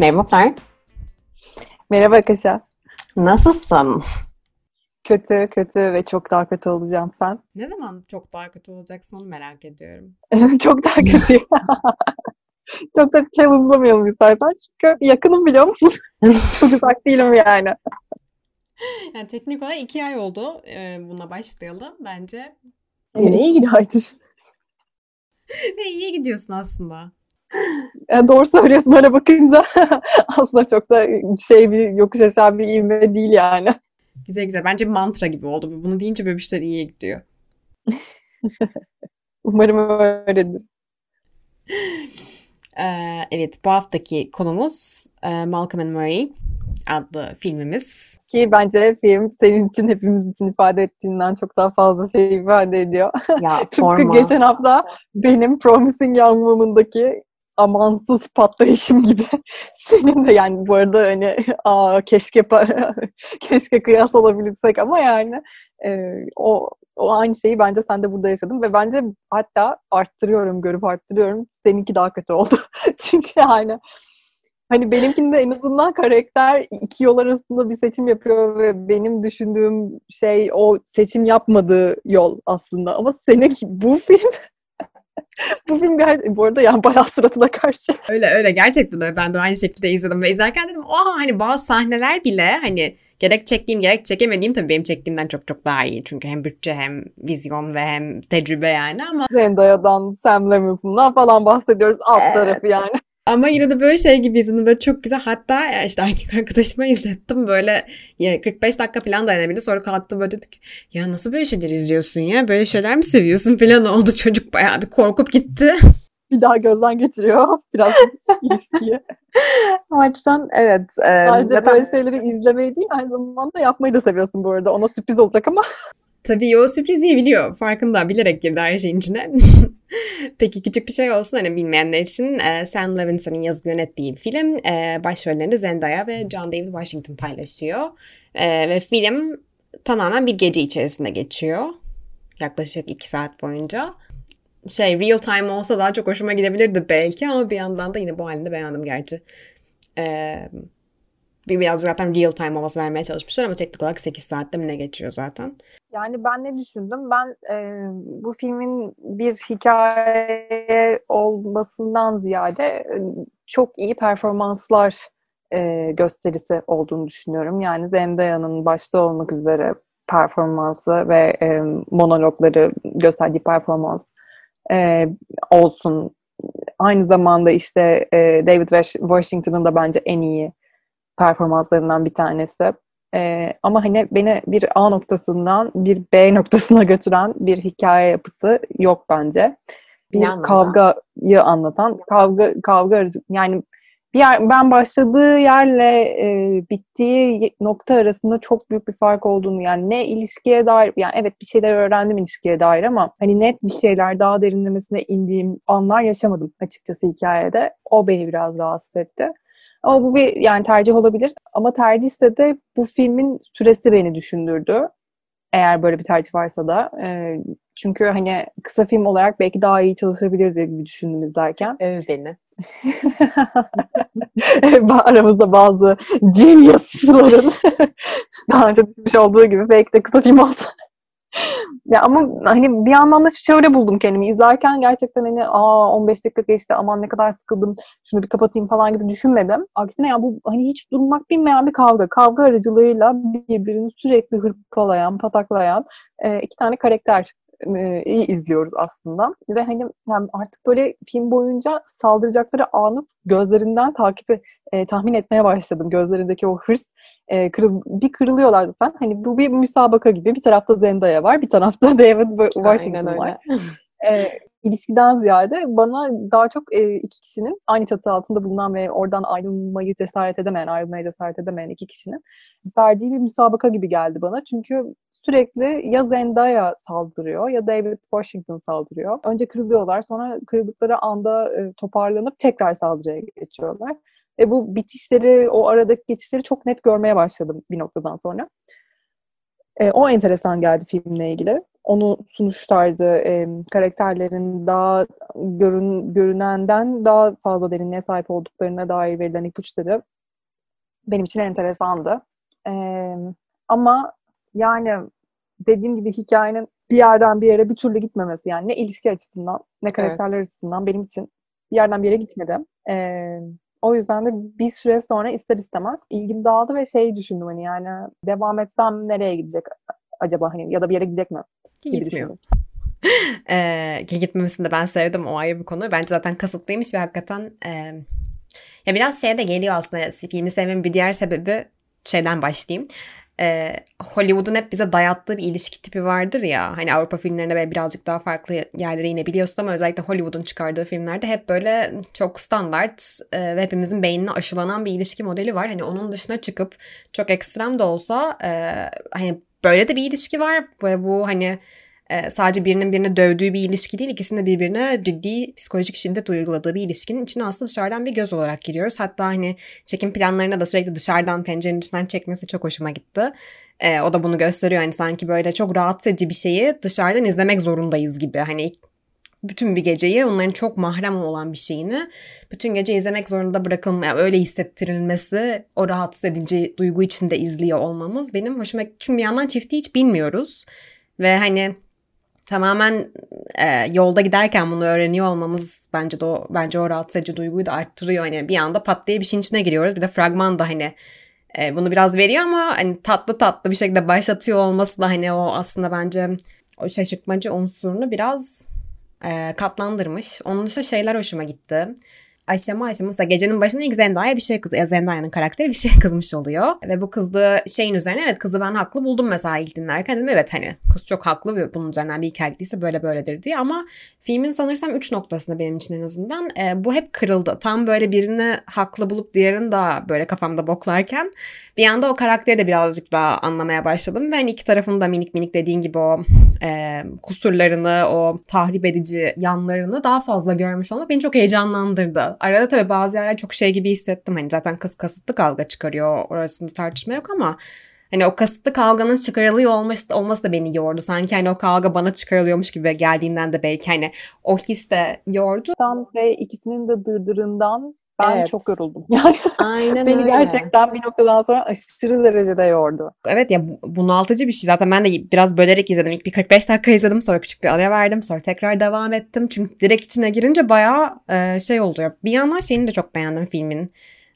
Merhabalar. Merhaba Kaşa. Nasılsın? Kötü, kötü ve çok daha kötü olacağım sen. Ne zaman çok daha kötü olacaksın onu merak ediyorum. çok daha kötü. çok da challenge'lamayalım istersen. Çünkü yakınım biliyor musun? çok uzak değilim yani. Yani teknik olarak iki ay oldu e, buna başlayalım. Bence Ne iyi gidiyordur. ve iyi gidiyorsun aslında. Yani doğru söylüyorsun öyle bakınca. Aslında çok da şey bir yokuş aşağı bir ivme değil yani. Güzel güzel. Bence bir mantra gibi oldu. Bunu deyince şeyler iyiye gidiyor. Umarım öyledir. Ee, evet bu haftaki konumuz e, Malcolm and Marie adlı filmimiz. Ki bence film senin için hepimiz için ifade ettiğinden çok daha fazla şey ifade ediyor. Ya Tıpkı sorma. geçen hafta benim Promising Young Woman'daki amansız patlayışım gibi. Senin de yani bu arada hani aa, keşke keşke kıyas olabilsek ama yani e, o o aynı şeyi bence sen de burada yaşadın ve bence hatta arttırıyorum görüp arttırıyorum seninki daha kötü oldu. Çünkü yani hani benimkinde en azından karakter iki yol arasında bir seçim yapıyor ve benim düşündüğüm şey o seçim yapmadığı yol aslında. Ama senin bu film bu film ger- bu arada yani bayağı suratına karşı. Öyle öyle gerçekten öyle. Ben de aynı şekilde izledim ve izlerken dedim oha hani bazı sahneler bile hani gerek çektiğim gerek çekemediğim tabii benim çektiğimden çok çok daha iyi. Çünkü hem bütçe hem vizyon ve hem tecrübe yani ama Zendaya'dan, Sam Levinson'dan falan bahsediyoruz alt Evet. tarafı yani. Ama yine de böyle şey gibi izledim. Böyle çok güzel. Hatta ya işte erkek arkadaşıma izlettim. Böyle ya 45 dakika falan dayanabildi. Sonra kalktı böyle dedik. Ya nasıl böyle şeyler izliyorsun ya? Böyle şeyler mi seviyorsun falan oldu. Çocuk bayağı bir korkup gitti. Bir daha gözden geçiriyor biraz ilişkiyi. O açıdan evet. e, Sadece zaten- böyle şeyleri izlemeyi değil aynı zamanda yapmayı da seviyorsun bu arada. Ona sürpriz olacak ama. Tabii o sürpriz iyi biliyor. Farkında. Bilerek girdi her şeyin içine. Peki küçük bir şey olsun hani bilmeyenler için e, Sam Levinson'ın yazıp yönettiği film. E, başrollerini Zendaya ve John David Washington paylaşıyor. E, ve film tamamen bir gece içerisinde geçiyor. Yaklaşık iki saat boyunca. Şey real time olsa daha çok hoşuma gidebilirdi belki ama bir yandan da yine bu halinde beğendim gerçi. E, bir biraz zaten real time havası vermeye çalışmışlar ama teknik olarak 8 saatte mi ne geçiyor zaten. Yani ben ne düşündüm? Ben e, bu filmin bir hikaye olmasından ziyade e, çok iyi performanslar e, gösterisi olduğunu düşünüyorum. Yani Zendaya'nın başta olmak üzere performansı ve e, monologları gösterdiği performans e, olsun. Aynı zamanda işte e, David Wash- Washington'ın da bence en iyi performanslarından bir tanesi. Ee, ama hani beni bir A noktasından bir B noktasına götüren bir hikaye yapısı yok bence. Bir anlamda? kavgayı anlatan, kavga kavga aracı yani bir yer, ben başladığı yerle e, bittiği nokta arasında çok büyük bir fark olduğunu yani ne ilişkiye dair yani evet bir şeyler öğrendim ilişkiye dair ama hani net bir şeyler daha derinlemesine indiğim anlar yaşamadım açıkçası hikayede. O beni biraz rahatsız etti. Ama bu bir yani tercih olabilir. Ama tercihse de bu filmin süresi beni düşündürdü. Eğer böyle bir tercih varsa da. Ee, çünkü hani kısa film olarak belki daha iyi çalışabiliriz diye bir düşündüm izlerken. Öv beni. Aramızda bazı genius'ların daha önce düşünmüş olduğu gibi belki de kısa film olsa. Ya ama hani bir yandan da şöyle buldum kendimi izlerken gerçekten hani aa 15 dakika geçti aman ne kadar sıkıldım şunu bir kapatayım falan gibi düşünmedim. Aksine ya bu hani hiç durmak bilmeyen bir kavga. Kavga aracılığıyla birbirini sürekli hırpalayan, pataklayan e, iki tane karakter e, iyi izliyoruz aslında. Ve hani yani artık böyle film boyunca saldıracakları anı gözlerinden takibi e, tahmin etmeye başladım. Gözlerindeki o hırs e, kırıl, bir kırılıyorlar zaten. Hani bu bir müsabaka gibi. Bir tarafta Zendaya var, bir tarafta David Washington var. E, ilişkiden ziyade bana daha çok e, iki kişinin aynı çatı altında bulunan ve oradan ayrılmayı cesaret edemeyen, ayrılmaya cesaret edemeyen iki kişinin verdiği bir müsabaka gibi geldi bana. Çünkü sürekli ya Zendaya saldırıyor ya David Washington saldırıyor. Önce kırılıyorlar sonra kırıldıkları anda e, toparlanıp tekrar saldırıya geçiyorlar. Ve bu bitişleri, o aradaki geçişleri çok net görmeye başladım bir noktadan sonra. E, o enteresan geldi filmle ilgili. Onu sunuş tarzı, e, karakterlerin daha görün, görünenden daha fazla derinliğe sahip olduklarına dair verilen ipuçları benim için enteresandı. E, ama yani dediğim gibi hikayenin bir yerden bir yere bir türlü gitmemesi yani ne ilişki açısından ne karakterler evet. açısından benim için bir yerden bir yere gitmedi. Ee, o yüzden de bir süre sonra ister istemez ilgim dağıldı ve şey düşündüm hani yani devam etsem nereye gidecek acaba hani ya da bir yere gidecek mi? Ki gitmiyor. ee, ki gitmemesini de ben sevdim o ayrı bir konu. Bence zaten kasıtlıymış ve hakikaten e, ya biraz şey de geliyor aslında filmi sevmemin bir diğer sebebi şeyden başlayayım e, Hollywood'un hep bize dayattığı bir ilişki tipi vardır ya. Hani Avrupa filmlerinde böyle birazcık daha farklı yerlere inebiliyorsun ama özellikle Hollywood'un çıkardığı filmlerde hep böyle çok standart e, ve hepimizin beynine aşılanan bir ilişki modeli var. Hani onun dışına çıkıp çok ekstrem de olsa e, hani böyle de bir ilişki var ve bu hani e, sadece birinin birine dövdüğü bir ilişki değil, ikisinin de birbirine ciddi psikolojik şiddet uyguladığı bir ilişkinin içine aslında dışarıdan bir göz olarak giriyoruz. Hatta hani çekim planlarına da sürekli dışarıdan pencerenin içinden çekmesi çok hoşuma gitti. E, o da bunu gösteriyor. Hani sanki böyle çok rahatsız edici bir şeyi dışarıdan izlemek zorundayız gibi. Hani bütün bir geceyi onların çok mahrem olan bir şeyini bütün gece izlemek zorunda bırakılmaya öyle hissettirilmesi o rahatsız edici duygu içinde izliyor olmamız benim hoşuma çünkü bir yandan çifti hiç bilmiyoruz ve hani tamamen e, yolda giderken bunu öğreniyor olmamız bence de o, bence o rahatsız edici duyguyu da arttırıyor. Hani bir anda pat diye bir şeyin içine giriyoruz. Bir de fragman da hani e, bunu biraz veriyor ama hani tatlı tatlı bir şekilde başlatıyor olması da hani o aslında bence o şaşırtmacı unsurunu biraz e, katlandırmış. Onun dışında şeyler hoşuma gitti aşama aşama mesela gecenin başında ilk Zendaya bir şey kız ya Zendaya'nın karakteri bir şey kızmış oluyor. Ve bu kızdığı şeyin üzerine evet kızı ben haklı buldum mesela ilk dinlerken dedim evet hani kız çok haklı ve bunun üzerinden bir hikaye değilse böyle böyledir diye ama filmin sanırsam üç noktasında benim için en azından e, bu hep kırıldı. Tam böyle birini haklı bulup diğerini daha böyle kafamda boklarken bir anda o karakteri de birazcık daha anlamaya başladım ve hani iki tarafın da minik minik dediğin gibi o e, kusurlarını, o tahrip edici yanlarını daha fazla görmüş olmak beni çok heyecanlandırdı. Arada tabii bazı yerler çok şey gibi hissettim. Hani zaten kız kasıtlı kavga çıkarıyor. Orasında tartışma yok ama Hani o kasıtlı kavganın çıkarılıyor olması, olması da beni yordu. Sanki hani o kavga bana çıkarılıyormuş gibi geldiğinden de belki hani o his de yordu. Ve ikisinin de dırdırından ben evet. çok yoruldum. Yani Aynen beni öyle. gerçekten bir noktadan sonra aşırı derecede yordu. Evet ya bunaltıcı bir şey. Zaten ben de biraz bölerek izledim. İlk bir 45 dakika izledim. Sonra küçük bir ara verdim. Sonra tekrar devam ettim. Çünkü direkt içine girince bayağı e, şey oluyor. Bir yandan şeyini de çok beğendim filmin.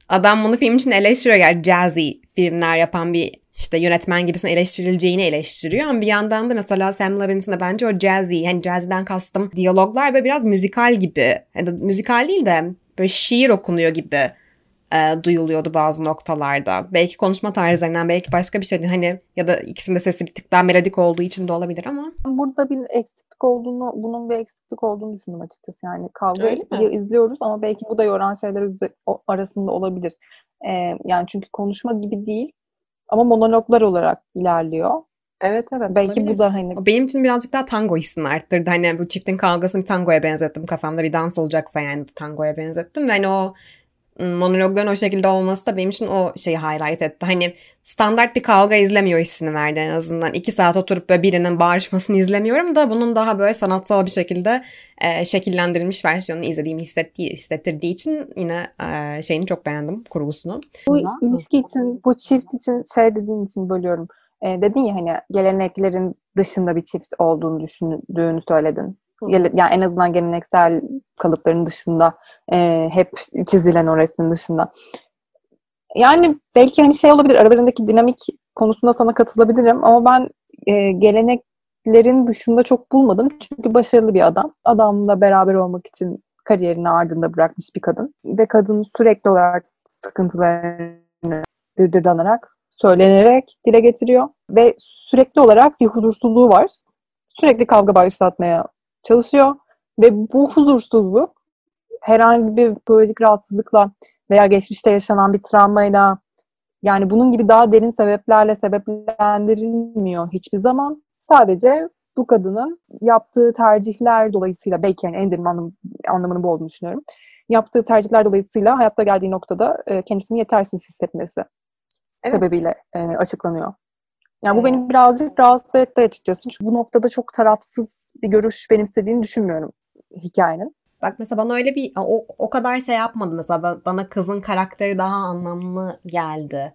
Adam bunu film için eleştiriyor. Yani jazzy filmler yapan bir işte yönetmen gibisine eleştirileceğini eleştiriyor. Ama bir yandan da mesela Sam Levinson bence o jazzy, yani jazzy'den kastım diyaloglar ve biraz müzikal gibi. Yani müzikal değil de böyle şiir okunuyor gibi e, duyuluyordu bazı noktalarda. Belki konuşma tarzlarından, belki başka bir şeyden hani ya da ikisinde sesi bir tık daha melodik olduğu için de olabilir ama. Burada bir eksiklik olduğunu, bunun bir eksiklik olduğunu düşündüm açıkçası. Yani kavga izliyoruz ama belki bu da yoran şeyler arasında olabilir. Ee, yani çünkü konuşma gibi değil ama monologlar olarak ilerliyor. Evet evet. Belki olabilir. bu da hani. Benim için birazcık daha tango hissini arttırdı. Hani bu çiftin kavgasını bir tangoya benzettim. Kafamda bir dans olacaksa yani tangoya benzettim. Ve hani o monologların o şekilde olması da benim için o şeyi highlight etti. Hani standart bir kavga izlemiyor hissini verdi en azından. İki saat oturup böyle birinin bağırışmasını izlemiyorum da bunun daha böyle sanatsal bir şekilde e, şekillendirilmiş versiyonunu izlediğimi hissettiği, hissettirdiği için yine e, şeyini çok beğendim kurgusunu. Bu ilişki için, bu çift için şey dediğin için bölüyorum. E, dedin ya hani geleneklerin dışında bir çift olduğunu düşündüğünü söyledin yani en azından geleneksel kalıpların dışında e, hep çizilen o resmin dışında. Yani belki hani şey olabilir aralarındaki dinamik konusunda sana katılabilirim ama ben e, geleneklerin dışında çok bulmadım. Çünkü başarılı bir adam. Adamla beraber olmak için kariyerini ardında bırakmış bir kadın. Ve kadın sürekli olarak sıkıntılarını dırdırdanarak, söylenerek dile getiriyor. Ve sürekli olarak bir huzursuzluğu var. Sürekli kavga başlatmaya çalışıyor ve bu huzursuzluk herhangi bir psikolojik rahatsızlıkla veya geçmişte yaşanan bir travmayla yani bunun gibi daha derin sebeplerle sebeplendirilmiyor hiçbir zaman. Sadece bu kadının yaptığı tercihler dolayısıyla belki yani en derin anlam, anlamının bu olduğunu düşünüyorum. Yaptığı tercihler dolayısıyla hayatta geldiği noktada e, kendisini yetersiz hissetmesi evet. sebebiyle e, açıklanıyor. Yani bu beni birazcık rahatsız etti açıkçası. Çünkü bu noktada çok tarafsız bir görüş benimsediğini düşünmüyorum hikayenin. Bak mesela bana öyle bir o, o kadar şey yapmadı mesela bana kızın karakteri daha anlamlı geldi.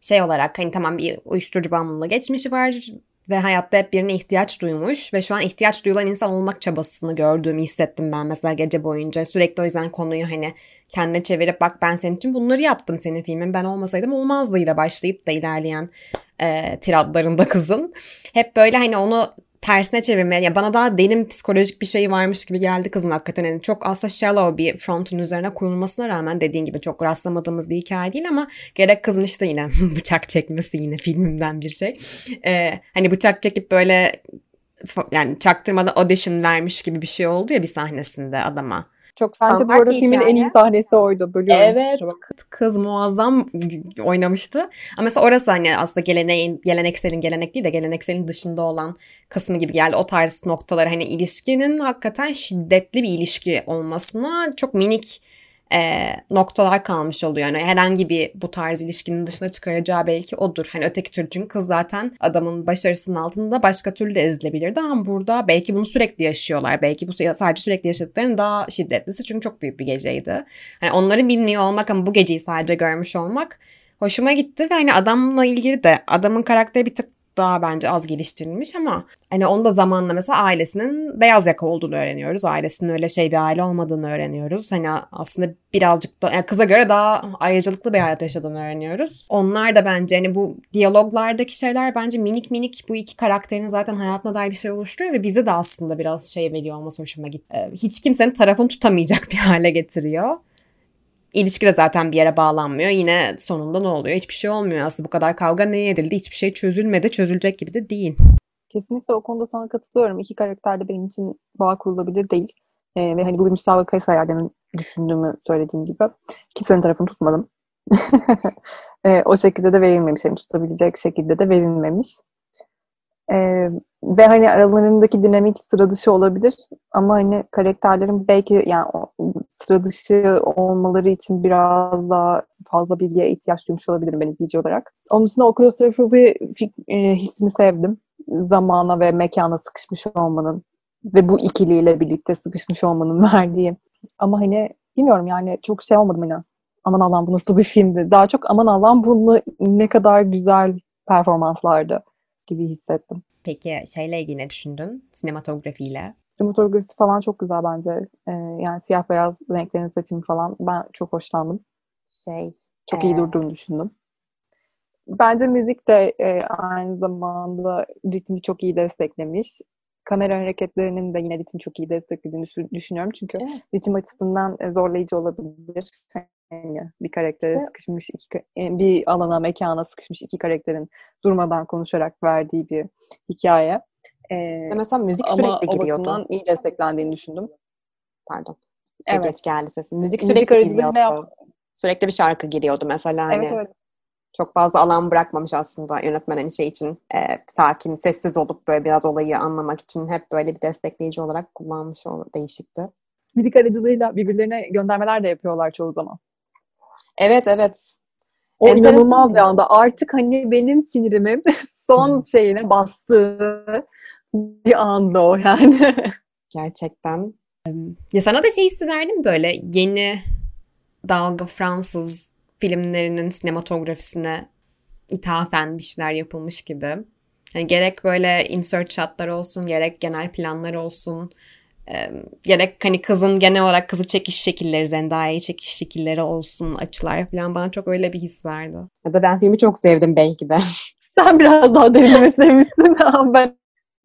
Şey olarak hani tamam bir uyuşturucu bağımlılığı geçmişi var ve hayatta hep birine ihtiyaç duymuş ve şu an ihtiyaç duyulan insan olmak çabasını gördüğümü hissettim ben mesela gece boyunca. Sürekli o yüzden konuyu hani kendine çevirip bak ben senin için bunları yaptım senin filmin ben olmasaydım olmazdıyla başlayıp da ilerleyen e, tiradlarında kızın. Hep böyle hani onu tersine çevirme. Ya bana daha derin psikolojik bir şey varmış gibi geldi kızın hakikaten. Yani çok aslında shallow bir frontun üzerine kurulmasına rağmen dediğin gibi çok rastlamadığımız bir hikaye değil ama gerek kızın işte yine bıçak çekmesi yine filmimden bir şey. Ee, hani bıçak çekip böyle yani çaktırmadan audition vermiş gibi bir şey oldu ya bir sahnesinde adama. Çok Bence bu arada filmin en iyi sahnesi oydu. Bölüyorum. Evet. Kız muazzam oynamıştı. Ama mesela orası hani aslında geleneğin, gelenekselin gelenek değil de gelenekselin dışında olan kısmı gibi geldi. O tarz noktaları hani ilişkinin hakikaten şiddetli bir ilişki olmasına çok minik e, noktalar kalmış oluyor. Yani herhangi bir bu tarz ilişkinin dışına çıkaracağı belki odur. Hani öteki türlü çünkü kız zaten adamın başarısının altında başka türlü de ezilebilirdi ama burada belki bunu sürekli yaşıyorlar. Belki bu sadece sürekli yaşadıklarının daha şiddetlisi çünkü çok büyük bir geceydi. Hani onları bilmiyor olmak ama bu geceyi sadece görmüş olmak hoşuma gitti ve hani adamla ilgili de adamın karakteri bir tık daha bence az geliştirilmiş ama hani onu da zamanla mesela ailesinin beyaz yaka olduğunu öğreniyoruz. Ailesinin öyle şey bir aile olmadığını öğreniyoruz. Hani aslında birazcık da yani kıza göre daha ayrıcalıklı bir hayat yaşadığını öğreniyoruz. Onlar da bence hani bu diyaloglardaki şeyler bence minik minik bu iki karakterin zaten hayatına dair bir şey oluşturuyor ve bize de aslında biraz şey veriyor olması hoşuma gitti. Ee, hiç kimsenin tarafını tutamayacak bir hale getiriyor. İlişki de zaten bir yere bağlanmıyor. Yine sonunda ne oluyor? Hiçbir şey olmuyor. Aslında bu kadar kavga neye edildi? Hiçbir şey çözülmedi. Çözülecek gibi de değil. Kesinlikle o konuda sana katılıyorum. İki karakter de benim için bağ kurulabilir değil. Ee, ve hani bu bir müsabaka sayar düşündüğümü söylediğim gibi. Kimsenin tarafını tutmadım. ee, o şekilde de verilmemiş. Yani tutabilecek şekilde de verilmemiş. Ee, ve hani aralarındaki dinamik sıra dışı olabilir ama hani karakterlerin belki yani sıra dışı olmaları için biraz daha fazla bilgiye ihtiyaç duymuş olabilirim ben izleyici olarak. Onun için o klostrofobi e, hissini sevdim. Zamana ve mekana sıkışmış olmanın ve bu ikiliyle birlikte sıkışmış olmanın verdiği. Ama hani bilmiyorum yani çok şey olmadım hani aman Allah'ım bu nasıl bir filmdi. Daha çok aman Allah'ım bunu ne kadar güzel performanslardı gibi hissettim. Peki şeyle ilgili ne düşündün? Sinematografiyle. Sinematografisi falan çok güzel bence. Ee, yani siyah beyaz renklerin seçimi falan ben çok hoşlandım. Şey, çok ee... iyi durduğunu düşündüm. Bence müzik de e, aynı zamanda ritmi çok iyi desteklemiş. Kamera hareketlerinin de yine ritmi çok iyi desteklediğini düşünüyorum. Çünkü evet. ritim açısından e, zorlayıcı olabilir. Yani bir karaktere evet. sıkışmış, iki, e, bir alana, mekana sıkışmış iki karakterin durmadan konuşarak verdiği bir hikaye. Ee, mesela müzik sürekli giriyordu. Ama iyi desteklendiğini düşündüm. Pardon. Şey evet. geç geldi sesin. Müzik sürekli müzik giriyordu. Sürekli bir şarkı giriyordu mesela. Hani. Evet, evet çok fazla alan bırakmamış aslında yönetmen hani şey için e, sakin, sessiz olup böyle biraz olayı anlamak için hep böyle bir destekleyici olarak kullanmış o değişikti. Müzik aracılığıyla birbirlerine göndermeler de yapıyorlar çoğu zaman. Evet evet. O Enteresan inanılmaz bir anda. Artık hani benim sinirimin son şeyine bastığı bir anda o yani. Gerçekten. Ya sana da şey hissi verdim böyle yeni dalga Fransız filmlerinin sinematografisine ithafen bir şeyler yapılmış gibi. Yani gerek böyle insert shotlar olsun, gerek genel planlar olsun, e, gerek hani kızın genel olarak kızı çekiş şekilleri, Zendaya'yı çekiş şekilleri olsun, açılar falan bana çok öyle bir his verdi. Ya da ben filmi çok sevdim belki de. Sen biraz daha derinleme sevmişsin ama ben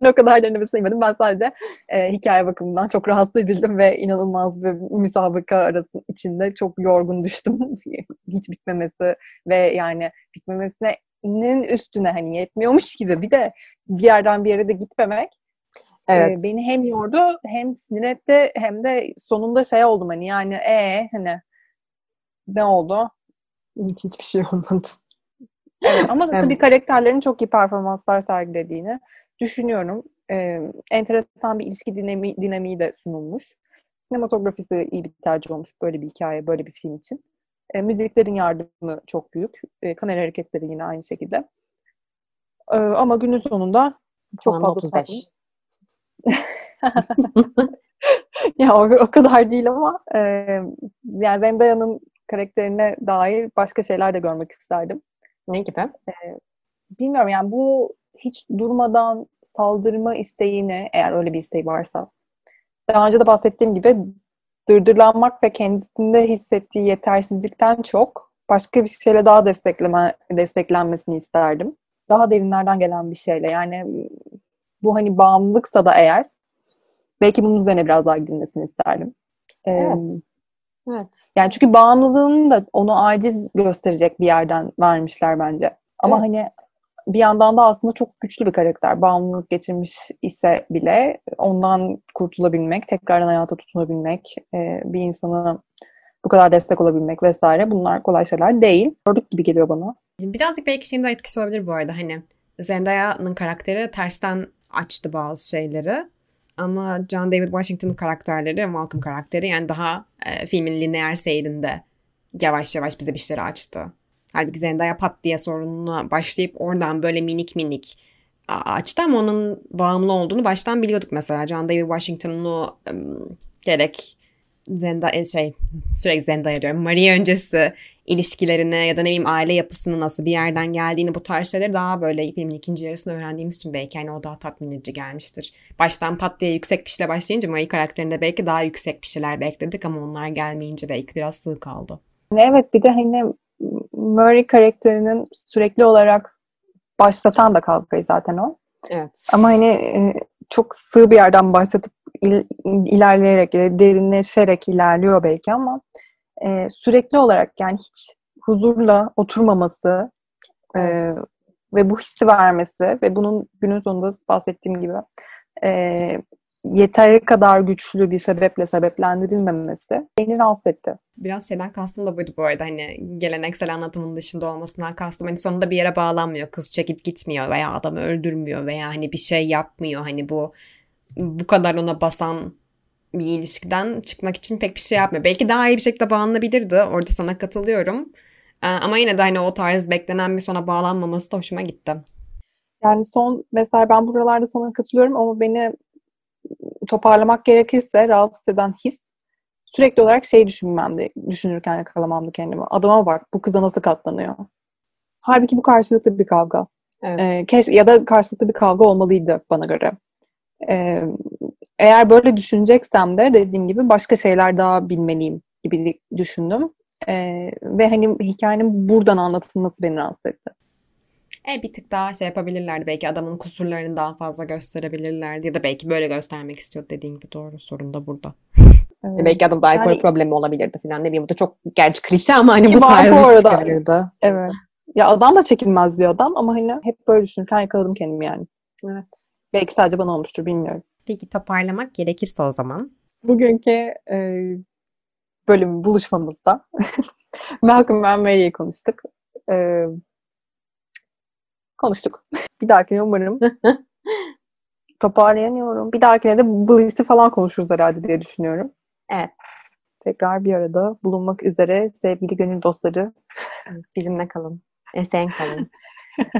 o kadar derinlemesine sevmedim. Ben sadece e, hikaye bakımından çok rahatsız edildim ve inanılmaz bir müsabaka arası içinde çok yorgun düştüm. Hiç bitmemesi ve yani bitmemesinin üstüne hani yetmiyormuş gibi bir de bir yerden bir yere de gitmemek Evet. E, beni hem yordu hem sinir etti hem de sonunda şey oldum hani yani e hani ne oldu? Hiç hiçbir şey olmadı. Evet ama tabii karakterlerin çok iyi performanslar sergilediğini düşünüyorum. E, enteresan bir ilişki dinami, dinamiği de sunulmuş. Sinematografisi iyi bir tercih olmuş böyle bir hikaye, böyle bir film için. E, müziklerin yardımı çok büyük. E, kamera hareketleri yine aynı şekilde. Ee, ama günün sonunda çok fazla 35. ya o, o kadar değil ama e, yani Zendaya'nın karakterine dair başka şeyler de görmek isterdim. Ne gibi? E, bilmiyorum yani bu hiç durmadan saldırma isteğini eğer öyle bir isteği varsa daha önce de bahsettiğim gibi dırdırlanmak ve kendisinde hissettiği yetersizlikten çok başka bir şeyle daha destekleme, desteklenmesini isterdim. Daha derinlerden gelen bir şeyle. Yani bu hani bağımlılıksa da eğer belki bunun üzerine biraz daha gidilmesini isterdim. Evet. evet. Yani çünkü bağımlılığını da onu aciz gösterecek bir yerden vermişler bence. Ama evet. hani bir yandan da aslında çok güçlü bir karakter. Bağımlılık geçirmiş ise bile ondan kurtulabilmek, tekrardan hayata tutunabilmek, e, bir insana bu kadar destek olabilmek vesaire bunlar kolay şeyler değil. Gördük gibi geliyor bana. Birazcık belki şeyin de etkisi olabilir bu arada. Hani Zendaya'nın karakteri tersten açtı bazı şeyleri. Ama John David Washington'ın karakterleri, Malcolm karakteri yani daha e, filmin lineer seyrinde yavaş yavaş bize bir şeyleri açtı. Halbuki Zendaya pat diye sorununa başlayıp oradan böyle minik minik açtı ama onun bağımlı olduğunu baştan biliyorduk mesela. John David Washington'un o um, gerek Zendaya şey sürekli Zendaya diyorum. Maria öncesi ilişkilerine ya da ne bileyim aile yapısının nasıl bir yerden geldiğini bu tarz şeyleri daha böyle filmin ikinci yarısında öğrendiğimiz için belki hani o daha tatmin edici gelmiştir. Baştan pat diye yüksek bir şeyle başlayınca Maria karakterinde belki daha yüksek bir şeyler bekledik ama onlar gelmeyince belki biraz sığ kaldı. Evet bir de hani Murray karakterinin sürekli olarak başlatan da kavgayı zaten o. Evet. Ama hani e, çok sığ bir yerden başlatıp il, ilerleyerek, derinleşerek ilerliyor belki ama e, sürekli olarak yani hiç huzurla oturmaması e, evet. e, ve bu hissi vermesi ve bunun günün sonunda bahsettiğim gibi e, yeteri kadar güçlü bir sebeple sebeplendirilmemesi beni rahatsız etti. Biraz şeyden kastım da buydu bu arada hani geleneksel anlatımın dışında olmasından kastım hani sonunda bir yere bağlanmıyor. Kız çekip gitmiyor veya adamı öldürmüyor veya hani bir şey yapmıyor. Hani bu bu kadar ona basan bir ilişkiden çıkmak için pek bir şey yapmıyor. Belki daha iyi bir şekilde bağlanabilirdi. Orada sana katılıyorum. Ee, ama yine de hani o tarz beklenen bir sona bağlanmaması da hoşuma gitti. Yani son mesela ben buralarda sana katılıyorum ama beni toparlamak gerekirse rahatsız eden his sürekli olarak şey düşünmemdi, düşünürken yakalamamdı kendimi. Adama bak bu kıza nasıl katlanıyor. Halbuki bu karşılıklı bir kavga. Evet. Ee, keş, ya da karşılıklı bir kavga olmalıydı bana göre. Ee, eğer böyle düşüneceksem de dediğim gibi başka şeyler daha bilmeliyim gibi düşündüm. Ee, ve hani hikayenin buradan anlatılması beni rahatsız etti. E bir tık daha şey yapabilirlerdi. Belki adamın kusurlarını daha fazla gösterebilirlerdi. Ya da belki böyle göstermek istiyor dediğin gibi doğru. Sorun da burada. Evet. Belki adam da alkol yani, problemi olabilirdi falan. Ne bileyim bu da çok gerçi klişe ama hani bu tarz bu arada. çıkarıyordu. Evet. Ya adam da çekilmez bir adam ama hani hep böyle düşünürken yakaladım kendimi yani. Evet. Belki sadece bana olmuştur bilmiyorum. Peki toparlamak gerekirse o zaman. Bugünkü e, bölüm buluşmamızda Malcolm ve Mary'i konuştuk. E, konuştuk. Bir dahakine umarım toparlayamıyorum. Bir dahakine de Bliss'i falan konuşuruz herhalde diye düşünüyorum. Evet. Tekrar bir arada bulunmak üzere sevgili gönül dostları. Bizimle kalın. Esen kalın.